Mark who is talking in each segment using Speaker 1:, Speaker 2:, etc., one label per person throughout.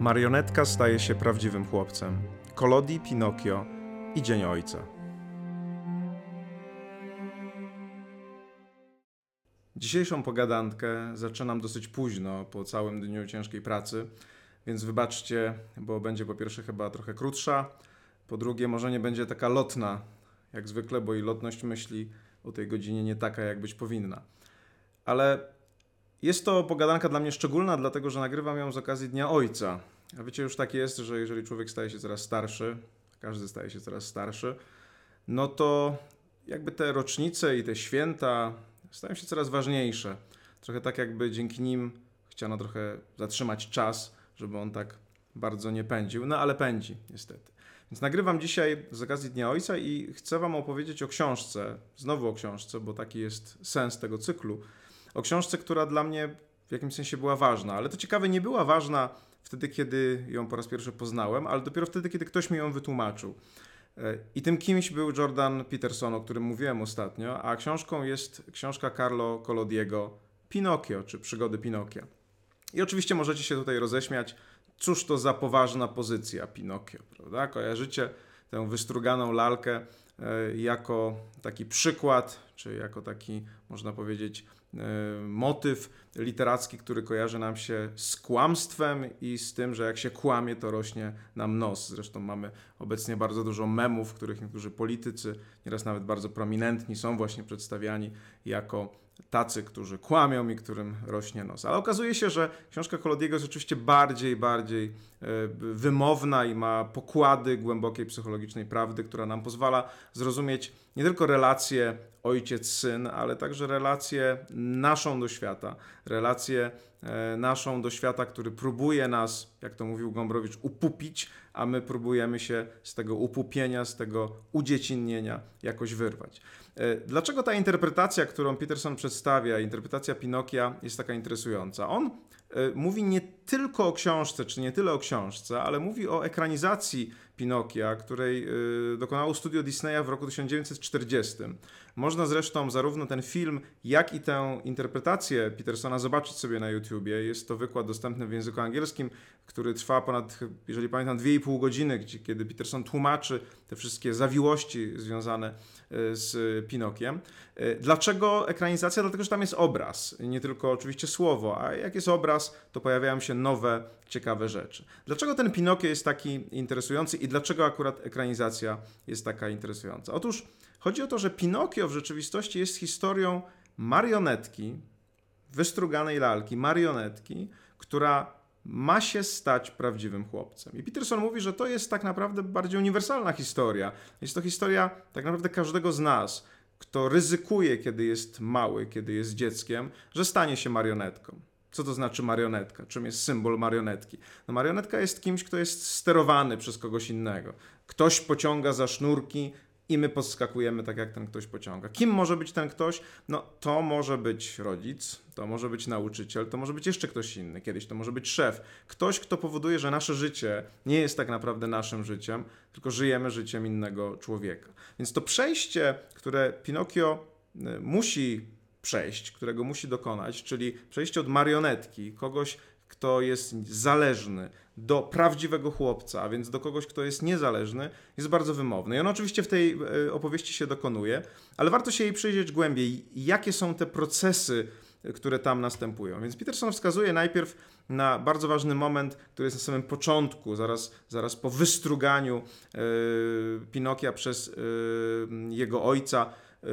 Speaker 1: Marionetka staje się prawdziwym chłopcem. Kolodi, Pinokio i Dzień Ojca. Dzisiejszą pogadankę zaczynam dosyć późno, po całym dniu ciężkiej pracy, więc wybaczcie, bo będzie po pierwsze chyba trochę krótsza, po drugie może nie będzie taka lotna, jak zwykle, bo i lotność myśli o tej godzinie nie taka, jak być powinna. Ale jest to pogadanka dla mnie szczególna, dlatego że nagrywam ją z okazji Dnia Ojca. A wiecie, już tak jest, że jeżeli człowiek staje się coraz starszy, każdy staje się coraz starszy, no to jakby te rocznice i te święta stają się coraz ważniejsze. Trochę tak, jakby dzięki nim chciano trochę zatrzymać czas, żeby on tak bardzo nie pędził. No ale pędzi, niestety. Więc nagrywam dzisiaj z okazji Dnia Ojca i chcę Wam opowiedzieć o książce, znowu o książce, bo taki jest sens tego cyklu. O książce, która dla mnie w jakimś sensie była ważna, ale to ciekawe, nie była ważna wtedy, kiedy ją po raz pierwszy poznałem, ale dopiero wtedy, kiedy ktoś mi ją wytłumaczył. E, I tym kimś był Jordan Peterson, o którym mówiłem ostatnio, a książką jest książka Carlo Collodiego Pinokio, czy Przygody Pinokia. I oczywiście możecie się tutaj roześmiać, cóż to za poważna pozycja Pinokio, prawda? Kojarzycie tę wystruganą lalkę e, jako taki przykład, czy jako taki, można powiedzieć, e, motyw literacki, który kojarzy nam się z kłamstwem i z tym, że jak się kłamie, to rośnie nam nos. Zresztą mamy obecnie bardzo dużo memów, w których niektórzy politycy, nieraz nawet bardzo prominentni, są właśnie przedstawiani jako tacy, którzy kłamią i którym rośnie nos. Ale okazuje się, że książka Kolodiego jest oczywiście bardziej, bardziej e, wymowna i ma pokłady głębokiej psychologicznej prawdy, która nam pozwala zrozumieć nie tylko relacje ojciec-syn, ale także relację naszą do świata, relację e, naszą do świata, który próbuje nas, jak to mówił Gombrowicz, upupić, a my próbujemy się z tego upupienia, z tego udziecinnienia jakoś wyrwać. E, dlaczego ta interpretacja, którą Peterson przedstawia, interpretacja Pinokia jest taka interesująca? On mówi nie tylko o książce, czy nie tyle o książce, ale mówi o ekranizacji Pinokia, której e, dokonało studio Disneya w roku 1940. Można zresztą zarówno ten film, jak i tę interpretację Petersona zobaczyć sobie na YouTubie. Jest to wykład dostępny w języku angielskim, który trwa ponad, jeżeli pamiętam, 2,5 godziny, kiedy Peterson tłumaczy te wszystkie zawiłości związane e, z Pinokiem. Dlaczego ekranizacja? Dlatego, że tam jest obraz, nie tylko oczywiście słowo, a jak jest obraz, czas, to pojawiają się nowe, ciekawe rzeczy. Dlaczego ten Pinokio jest taki interesujący i dlaczego akurat ekranizacja jest taka interesująca? Otóż chodzi o to, że Pinokio w rzeczywistości jest historią marionetki, wystruganej lalki, marionetki, która ma się stać prawdziwym chłopcem. I Peterson mówi, że to jest tak naprawdę bardziej uniwersalna historia. Jest to historia tak naprawdę każdego z nas, kto ryzykuje, kiedy jest mały, kiedy jest dzieckiem, że stanie się marionetką. Co to znaczy marionetka? Czym jest symbol marionetki? No marionetka jest kimś, kto jest sterowany przez kogoś innego. Ktoś pociąga za sznurki i my podskakujemy tak, jak ten ktoś pociąga. Kim może być ten ktoś? No to może być rodzic, to może być nauczyciel, to może być jeszcze ktoś inny. Kiedyś to może być szef. Ktoś, kto powoduje, że nasze życie nie jest tak naprawdę naszym życiem, tylko żyjemy życiem innego człowieka. Więc to przejście, które Pinokio y, musi przejść, którego musi dokonać, czyli przejście od marionetki, kogoś, kto jest zależny, do prawdziwego chłopca, a więc do kogoś, kto jest niezależny, jest bardzo wymowny. I on oczywiście w tej e, opowieści się dokonuje, ale warto się jej przyjrzeć głębiej, jakie są te procesy, które tam następują. Więc Peterson wskazuje najpierw na bardzo ważny moment, który jest na samym początku, zaraz, zaraz po wystruganiu yy, Pinokia przez yy, jego ojca,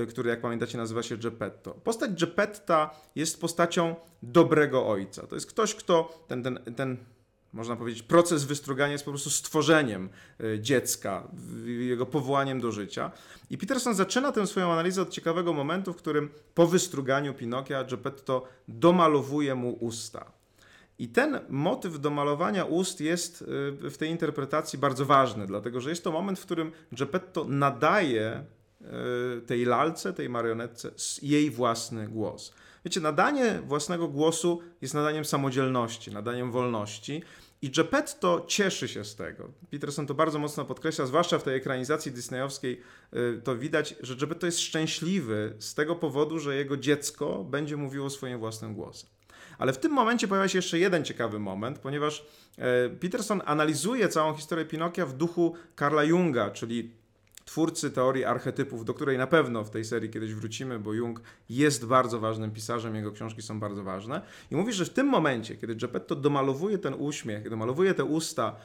Speaker 1: który jak pamiętacie nazywa się Geppetto. Postać Geppetta jest postacią dobrego ojca. To jest ktoś, kto ten, ten, ten można powiedzieć, proces wystrugania jest po prostu stworzeniem y, dziecka, jego powołaniem do życia. I Peterson zaczyna tę swoją analizę od ciekawego momentu, w którym po wystruganiu Pinokia Geppetto domalowuje mu usta. I ten motyw domalowania ust jest y, w tej interpretacji bardzo ważny, dlatego że jest to moment, w którym Geppetto nadaje tej lalce, tej marionetce jej własny głos. Wiecie, nadanie własnego głosu jest nadaniem samodzielności, nadaniem wolności i Geppetto cieszy się z tego. Peterson to bardzo mocno podkreśla, zwłaszcza w tej ekranizacji disneyowskiej e, to widać, że Geppetto jest szczęśliwy z tego powodu, że jego dziecko będzie mówiło swoim własnym głosem. Ale w tym momencie pojawia się jeszcze jeden ciekawy moment, ponieważ e, Peterson analizuje całą historię Pinokia w duchu Karla Junga, czyli twórcy teorii archetypów, do której na pewno w tej serii kiedyś wrócimy, bo Jung jest bardzo ważnym pisarzem, jego książki są bardzo ważne. I mówi, że w tym momencie, kiedy Geppetto domalowuje ten uśmiech, domalowuje te usta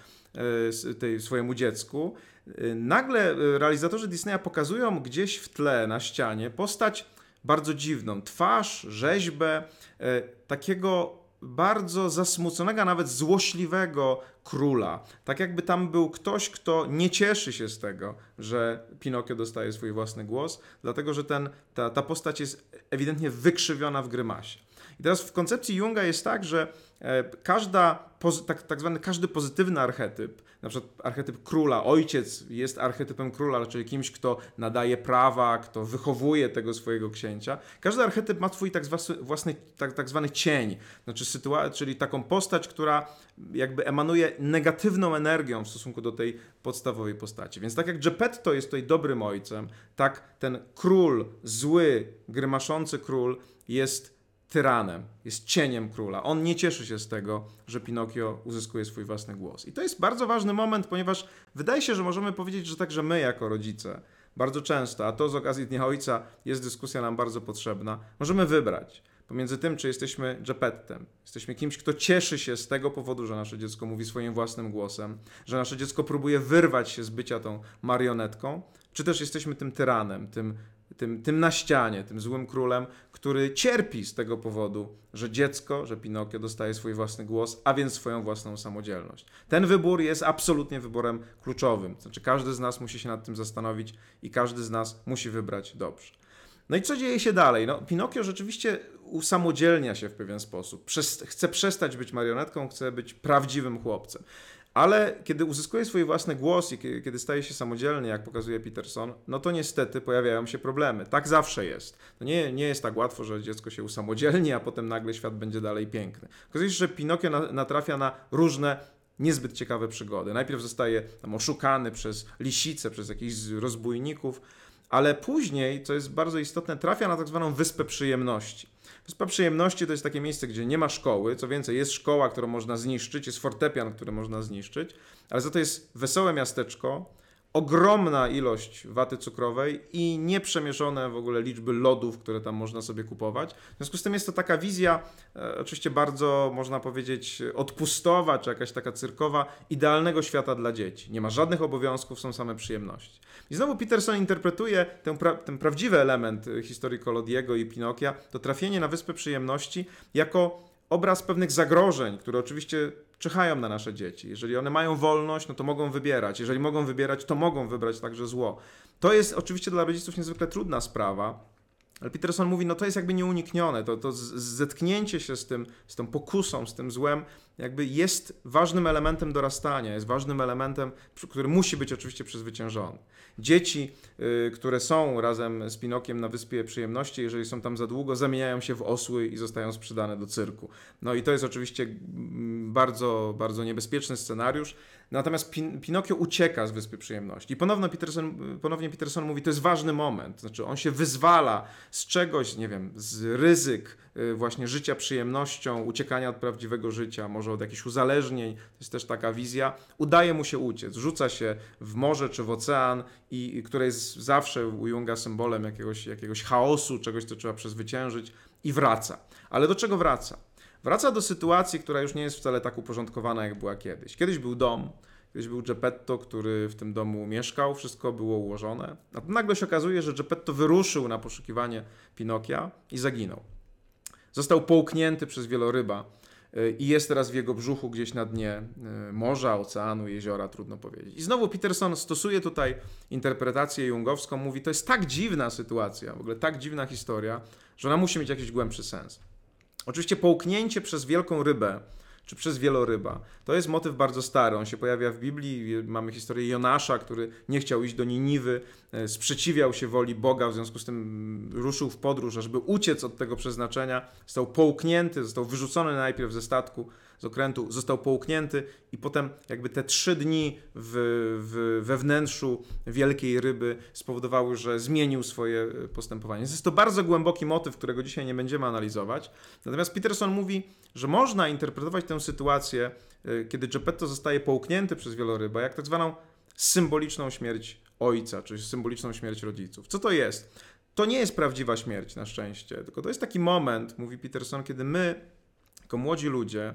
Speaker 1: e, tej, swojemu dziecku, e, nagle realizatorzy Disneya pokazują gdzieś w tle na ścianie postać bardzo dziwną, twarz, rzeźbę e, takiego bardzo zasmuconego, nawet złośliwego króla. Tak jakby tam był ktoś, kto nie cieszy się z tego, że Pinokio dostaje swój własny głos, dlatego że ten, ta, ta postać jest ewidentnie wykrzywiona w grymasie. I teraz w koncepcji Junga jest tak, że e, każda, tak, tak zwany każdy pozytywny archetyp, na przykład archetyp króla, ojciec jest archetypem króla, czyli kimś, kto nadaje prawa, kto wychowuje tego swojego księcia. Każdy archetyp ma swój tak, własny, tak, tak zwany cień, znaczy czyli taką postać, która jakby emanuje negatywną energią w stosunku do tej podstawowej postaci. Więc tak jak Geppetto jest tutaj dobrym ojcem, tak ten król, zły, grymaszący król jest tyranem, jest cieniem króla. On nie cieszy się z tego, że Pinokio uzyskuje swój własny głos. I to jest bardzo ważny moment, ponieważ wydaje się, że możemy powiedzieć, że także my jako rodzice bardzo często, a to z okazji Dnia Ojca jest dyskusja nam bardzo potrzebna, możemy wybrać pomiędzy tym, czy jesteśmy Geppettem, jesteśmy kimś, kto cieszy się z tego powodu, że nasze dziecko mówi swoim własnym głosem, że nasze dziecko próbuje wyrwać się z bycia tą marionetką, czy też jesteśmy tym tyranem, tym tym, tym na ścianie, tym złym królem, który cierpi z tego powodu, że dziecko, że Pinokio dostaje swój własny głos, a więc swoją własną samodzielność. Ten wybór jest absolutnie wyborem kluczowym. Znaczy, każdy z nas musi się nad tym zastanowić i każdy z nas musi wybrać dobrze. No i co dzieje się dalej? No, Pinokio rzeczywiście usamodzielnia się w pewien sposób. Przez, chce przestać być marionetką, chce być prawdziwym chłopcem. Ale kiedy uzyskuje swój własny głos i kiedy staje się samodzielny, jak pokazuje Peterson, no to niestety pojawiają się problemy. Tak zawsze jest. To nie, nie jest tak łatwo, że dziecko się usamodzielni, a potem nagle świat będzie dalej piękny. Okazuje się, że Pinokio natrafia na różne niezbyt ciekawe przygody. Najpierw zostaje tam oszukany przez lisice, przez jakichś rozbójników, ale później, co jest bardzo istotne, trafia na tak zwaną Wyspę Przyjemności. Wyspa Przyjemności to jest takie miejsce, gdzie nie ma szkoły, co więcej, jest szkoła, którą można zniszczyć, jest fortepian, który można zniszczyć, ale za to jest wesołe miasteczko, ogromna ilość waty cukrowej i nieprzemieszone w ogóle liczby lodów, które tam można sobie kupować. W związku z tym jest to taka wizja, e, oczywiście bardzo, można powiedzieć, odpustowa, czy jakaś taka cyrkowa, idealnego świata dla dzieci. Nie ma żadnych obowiązków, są same przyjemności. I znowu Peterson interpretuje ten, pra ten prawdziwy element historii Kolodiego i Pinokia, to trafienie na Wyspę Przyjemności, jako obraz pewnych zagrożeń, które oczywiście czyhają na nasze dzieci. Jeżeli one mają wolność, no to mogą wybierać. Jeżeli mogą wybierać, to mogą wybrać także zło. To jest oczywiście dla rodziców niezwykle trudna sprawa, ale Peterson mówi, no to jest jakby nieuniknione, to, to zetknięcie się z tym, z tą pokusą, z tym złem, jakby jest ważnym elementem dorastania, jest ważnym elementem, który musi być oczywiście przezwyciężony. Dzieci, y, które są razem z Pinokiem na Wyspie Przyjemności, jeżeli są tam za długo, zamieniają się w osły i zostają sprzedane do cyrku. No i to jest oczywiście bardzo, bardzo niebezpieczny scenariusz. Natomiast Pin Pinokio ucieka z Wyspy Przyjemności. I Peterson, ponownie Peterson mówi, to jest ważny moment. Znaczy on się wyzwala z czegoś, nie wiem, z ryzyk y, właśnie życia przyjemnością, uciekania od prawdziwego życia, może od jakichś uzależnień. To jest też taka wizja. Udaje mu się uciec. Rzuca się w morze czy w ocean, i, i które jest zawsze u Junga symbolem jakiegoś, jakiegoś chaosu, czegoś, co trzeba przezwyciężyć i wraca. Ale do czego wraca? Wraca do sytuacji, która już nie jest wcale tak uporządkowana, jak była kiedyś. Kiedyś był dom, kiedyś był Geppetto, który w tym domu mieszkał, wszystko było ułożone. A nagle się okazuje, że Geppetto wyruszył na poszukiwanie Pinokia i zaginął. Został połknięty przez wieloryba i jest teraz w jego brzuchu gdzieś na dnie y, morza, oceanu, jeziora, trudno powiedzieć. I znowu Peterson stosuje tutaj interpretację jungowską, mówi, to jest tak dziwna sytuacja, w ogóle tak dziwna historia, że ona musi mieć jakiś głębszy sens. Oczywiście połknięcie przez wielką rybę, czy przez wieloryba. To jest motyw bardzo stary. On się pojawia w Biblii. Mamy historię Jonasza, który nie chciał iść do Niniwy, e, sprzeciwiał się woli Boga, w związku z tym ruszył w podróż, ażeby uciec od tego przeznaczenia. Został połknięty, został wyrzucony najpierw ze statku, z okrętu, został połknięty i potem jakby te trzy dni w, w, we wnętrzu wielkiej ryby spowodowały, że zmienił swoje postępowanie. Jest to bardzo głęboki motyw, którego dzisiaj nie będziemy analizować. Natomiast Peterson mówi, że można interpretować tę sytuację, y, kiedy Geppetto zostaje połknięty przez wieloryba, jak tak zwaną symboliczną śmierć ojca, czyli symboliczną śmierć rodziców. Co to jest? To nie jest prawdziwa śmierć, na szczęście, tylko to jest taki moment, mówi Peterson, kiedy my, jako młodzi ludzie,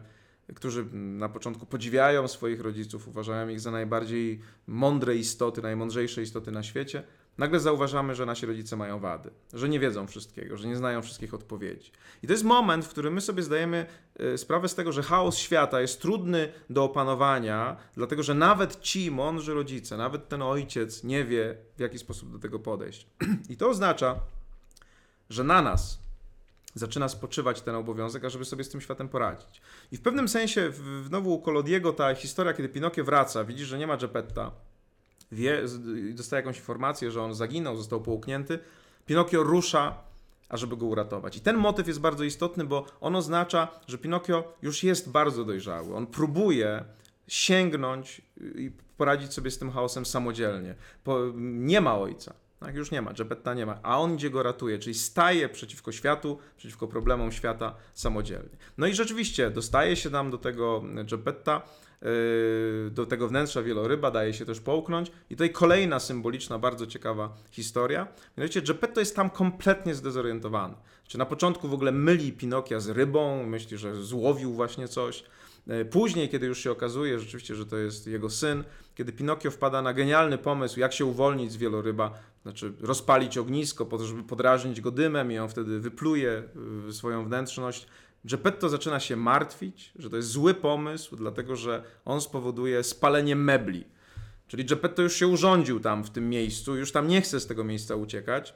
Speaker 1: którzy na początku podziwiają swoich rodziców, uważają ich za najbardziej mądre istoty, najmądrzejsze istoty na świecie, nagle zauważamy, że nasi rodzice mają wady, że nie wiedzą wszystkiego, że nie znają wszystkich odpowiedzi. I to jest moment, w którym my sobie zdajemy e, sprawę z tego, że chaos świata jest trudny do opanowania, dlatego że nawet ci mądrzy rodzice, nawet ten ojciec nie wie, w jaki sposób do tego podejść. I to oznacza, że na nas zaczyna spoczywać ten obowiązek, ażeby sobie z tym światem poradzić. I w pewnym sensie, w, znowu u Kolodiego ta historia, kiedy Pinokio wraca, widzi, że nie ma Geppetta, wie, dostaje jakąś informację, że on zaginął, został połknięty, Pinokio rusza, ażeby go uratować. I ten motyw jest bardzo istotny, bo on oznacza, że Pinokio już jest bardzo dojrzały. On próbuje sięgnąć i poradzić sobie z tym chaosem samodzielnie. nie ma ojca. Tak, już nie ma, Geppetta nie ma, a on idzie go ratuje, czyli staje przeciwko światu, przeciwko problemom świata samodzielnie. No i rzeczywiście dostaje się nam do tego Geppetta, yy, do tego wnętrza wieloryba, daje się też połknąć i tutaj kolejna symboliczna, bardzo ciekawa historia. Mianowicie Geppetto jest tam kompletnie zdezorientowany. Czy na początku w ogóle myli Pinokia z rybą, myśli, że złowił właśnie coś, później, kiedy już się okazuje rzeczywiście, że to jest jego syn, kiedy Pinokio wpada na genialny pomysł, jak się uwolnić z wieloryba, znaczy rozpalić ognisko, po to, żeby podrażnić go dymem i on wtedy wypluje e, swoją wnętrzność, Geppetto zaczyna się martwić, że to jest zły pomysł, dlatego że on spowoduje spalenie mebli. Czyli Geppetto już się urządził tam w tym miejscu, już tam nie chce z tego miejsca uciekać.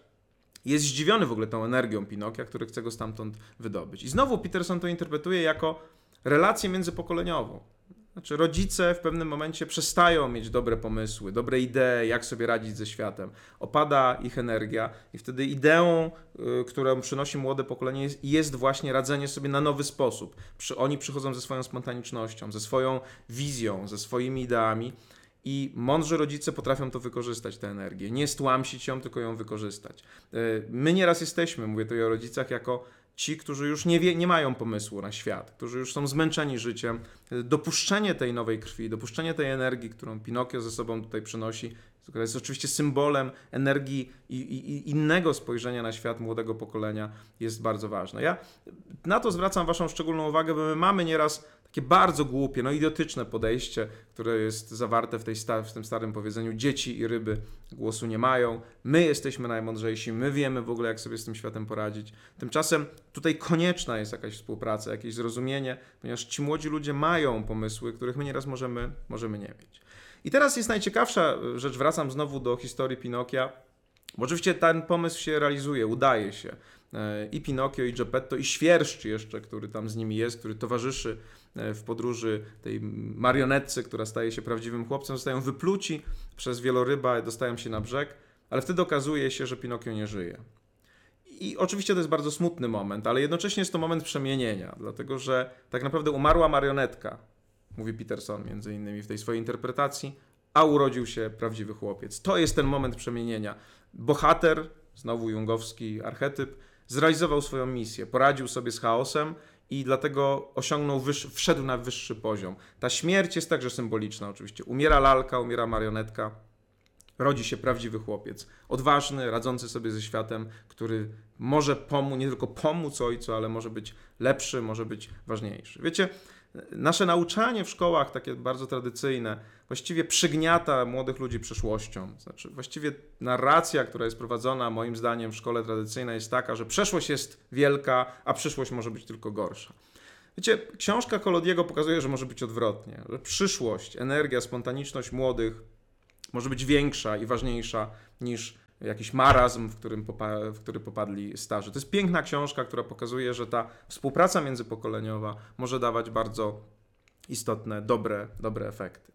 Speaker 1: Jest zdziwiony w ogóle tą energią Pinokia, który chce go stamtąd wydobyć. I znowu Peterson to interpretuje jako relację międzypokoleniową. Znaczy, rodzice w pewnym momencie przestają mieć dobre pomysły, dobre idee, jak sobie radzić ze światem. Opada ich energia, i wtedy ideą, y, którą przynosi młode pokolenie, jest, jest, właśnie radzenie sobie na nowy sposób. Przy, oni przychodzą ze swoją spontanicznością, ze swoją wizją, ze swoimi ideami. I mądrzy rodzice potrafią to wykorzystać, tę energię. Nie stłamsić ją, tylko ją wykorzystać. Y, my nieraz jesteśmy, mówię tutaj o rodzicach, jako ci, którzy już nie, wie, nie mają pomysłu na świat, którzy już są zmęczeni życiem, dopuszczenie tej nowej krwi, dopuszczenie tej energii, którą Pinokio ze sobą tutaj przynosi, która jest oczywiście symbolem energii i, i, i, innego spojrzenia na świat młodego pokolenia, jest bardzo ważne. Ja na to zwracam Waszą szczególną uwagę, bo my mamy nieraz takie bardzo głupie, no idiotyczne podejście, które jest zawarte w, tej w tym starym powiedzeniu: dzieci i ryby głosu nie mają. My jesteśmy najmądrzejsi, my wiemy w ogóle, jak sobie z tym światem poradzić. Tymczasem tutaj konieczna jest jakaś współpraca, jakieś zrozumienie, ponieważ ci młodzi ludzie mają pomysły, których my nieraz możemy, możemy nie mieć. I teraz jest najciekawsza rzecz, wracam znowu do historii Pinokia. Bo oczywiście ten pomysł się realizuje, udaje się. E, I Pinokio, i Geppetto, i Świerszcz jeszcze, który tam z nimi jest, który towarzyszy e, w podróży tej marionetce, która staje się prawdziwym chłopcem, zostają wypluci przez wieloryba, dostają się na brzeg, ale wtedy okazuje się, że Pinokio nie żyje. I oczywiście to jest bardzo smutny moment, ale jednocześnie jest to moment przemienienia, dlatego że tak naprawdę umarła marionetka, mówi Peterson między innymi w tej swojej interpretacji, a urodził się prawdziwy chłopiec. To jest ten moment przemienienia. Bohater, znowu jungowski archetyp, zrealizował swoją misję, poradził sobie z chaosem i dlatego osiągnął wyższy, wszedł na wyższy poziom. Ta śmierć jest także symboliczna oczywiście. Umiera lalka, umiera marionetka, rodzi się prawdziwy chłopiec. Odważny, radzący sobie ze światem, który może pomóc, nie tylko pomóc ojcu, ale może być lepszy, może być ważniejszy. Wiecie, nasze nauczanie w szkołach, takie bardzo tradycyjne, właściwie przygniata młodych ludzi przeszłością. Znaczy, właściwie narracja, która jest prowadzona, moim zdaniem, w szkole tradycyjnej, jest taka, że przeszłość jest wielka, a przyszłość może być tylko gorsza. Wiecie, książka Kolodiego pokazuje, że może być odwrotnie, że przyszłość, energia, spontaniczność młodych może być większa i ważniejsza niż jakiś marazm, w, którym popa- w który popadli starzy. To jest piękna książka, która pokazuje, że ta współpraca międzypokoleniowa może dawać bardzo istotne, dobre, dobre efekty.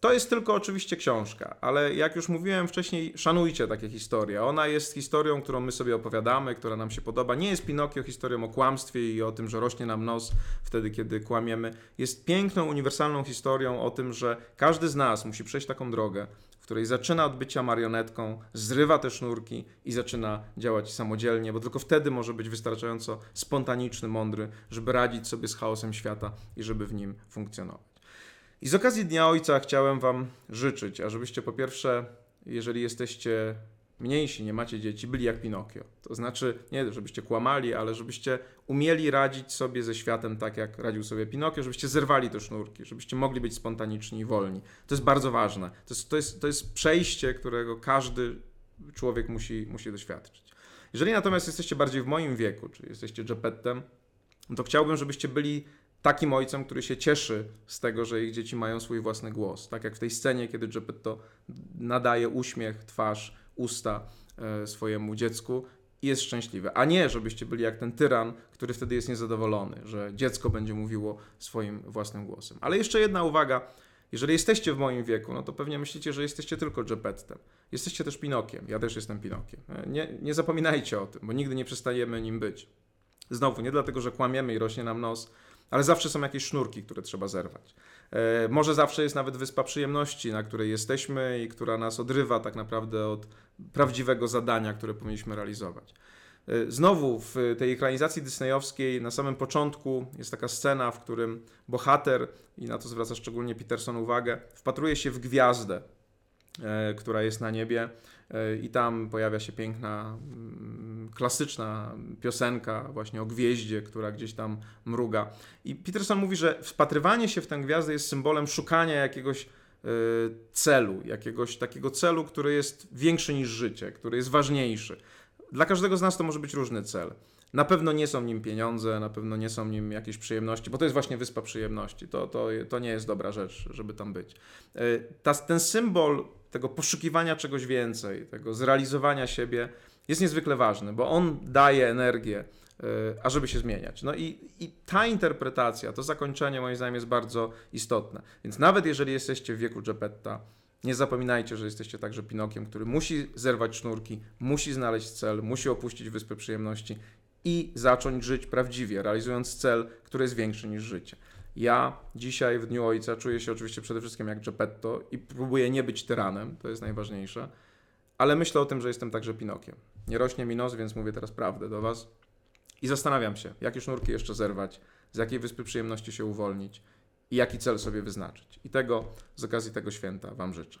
Speaker 1: To jest tylko oczywiście książka, ale jak już mówiłem wcześniej, szanujcie takie historie. Ona jest historią, którą my sobie opowiadamy, która nam się podoba. Nie jest Pinokio historią o kłamstwie i o tym, że rośnie nam nos wtedy, kiedy kłamiemy. Jest piękną, uniwersalną historią o tym, że każdy z nas musi przejść taką drogę, w której zaczyna od bycia marionetką, zrywa te sznurki i zaczyna działać samodzielnie, bo tylko wtedy może być wystarczająco spontaniczny, mądry, żeby radzić sobie z chaosem świata i żeby w nim funkcjonować. I z okazji Dnia Ojca chciałem Wam życzyć, ażebyście po pierwsze, jeżeli jesteście mniejsi, nie macie dzieci, byli jak Pinokio. To znaczy, nie żebyście kłamali, ale żebyście umieli radzić sobie ze światem tak, jak radził sobie Pinokio, żebyście zerwali te sznurki, żebyście mogli być spontaniczni i wolni. To jest bardzo ważne. To jest, to jest, to jest przejście, którego każdy człowiek musi, musi doświadczyć. Jeżeli natomiast jesteście bardziej w moim wieku, czyli jesteście Geppettem, to chciałbym, żebyście byli takim ojcem, który się cieszy z tego, że ich dzieci mają swój własny głos. Tak jak w tej scenie, kiedy Geppetto nadaje uśmiech, twarz, usta e, swojemu dziecku i jest szczęśliwy. A nie, żebyście byli jak ten tyran, który wtedy jest niezadowolony, że dziecko będzie mówiło swoim własnym głosem. Ale jeszcze jedna uwaga. Jeżeli jesteście w moim wieku, no to pewnie myślicie, że jesteście tylko Geppettem. Jesteście też Pinokiem. Ja też jestem Pinokiem. E, Nie, nie zapominajcie o tym, bo nigdy nie przestajemy nim być. Znowu, nie dlatego, że kłamiemy i rośnie nam nos, ale zawsze są jakieś sznurki, które trzeba zerwać. E, może zawsze jest nawet wyspa przyjemności, na której jesteśmy i która nas odrywa tak naprawdę od prawdziwego zadania, które powinniśmy realizować. E, Znowu w tej ekranizacji disneyowskiej na samym początku jest taka scena, w którym bohater, i na to zwraca szczególnie Peterson uwagę, wpatruje się w gwiazdę, e, która jest na niebie i tam pojawia się piękna, mm, klasyczna piosenka właśnie o gwieździe, która gdzieś tam mruga. I Peterson mówi, że wpatrywanie się w tę gwiazdę jest symbolem szukania jakiegoś e, celu, jakiegoś takiego celu, który jest większy niż życie, który jest ważniejszy. Dla każdego z nas to może być różny cel. Na pewno nie są nim pieniądze, na pewno nie są nim jakieś przyjemności, bo to jest właśnie wyspa przyjemności. To, to, to nie jest dobra rzecz, żeby tam być. E, Ta, ten symbol tego poszukiwania czegoś więcej, tego zrealizowania siebie jest niezwykle ważny, bo on daje energię, e, ażeby się zmieniać. No i, i ta interpretacja, to zakończenie moim zdaniem jest bardzo istotne. Więc nawet jeżeli jesteście w wieku Geppetta, nie zapominajcie, że jesteście także Pinokiem, który musi zerwać sznurki, musi znaleźć cel, musi opuścić Wyspę Przyjemności i zacząć żyć prawdziwie, realizując cel, który jest większy niż życie. Ja dzisiaj w Dniu Ojca czuję się oczywiście przede wszystkim jak Geppetto i próbuję nie być tyranem, to jest najważniejsze, ale myślę o tym, że jestem także Pinokiem. Nie rośnie mi nos, więc mówię teraz prawdę do Was i zastanawiam się, jakie sznurki jeszcze zerwać, z jakiej Wyspy Przyjemności się uwolnić i jaki cel sobie wyznaczyć. I tego z okazji tego święta Wam życzę.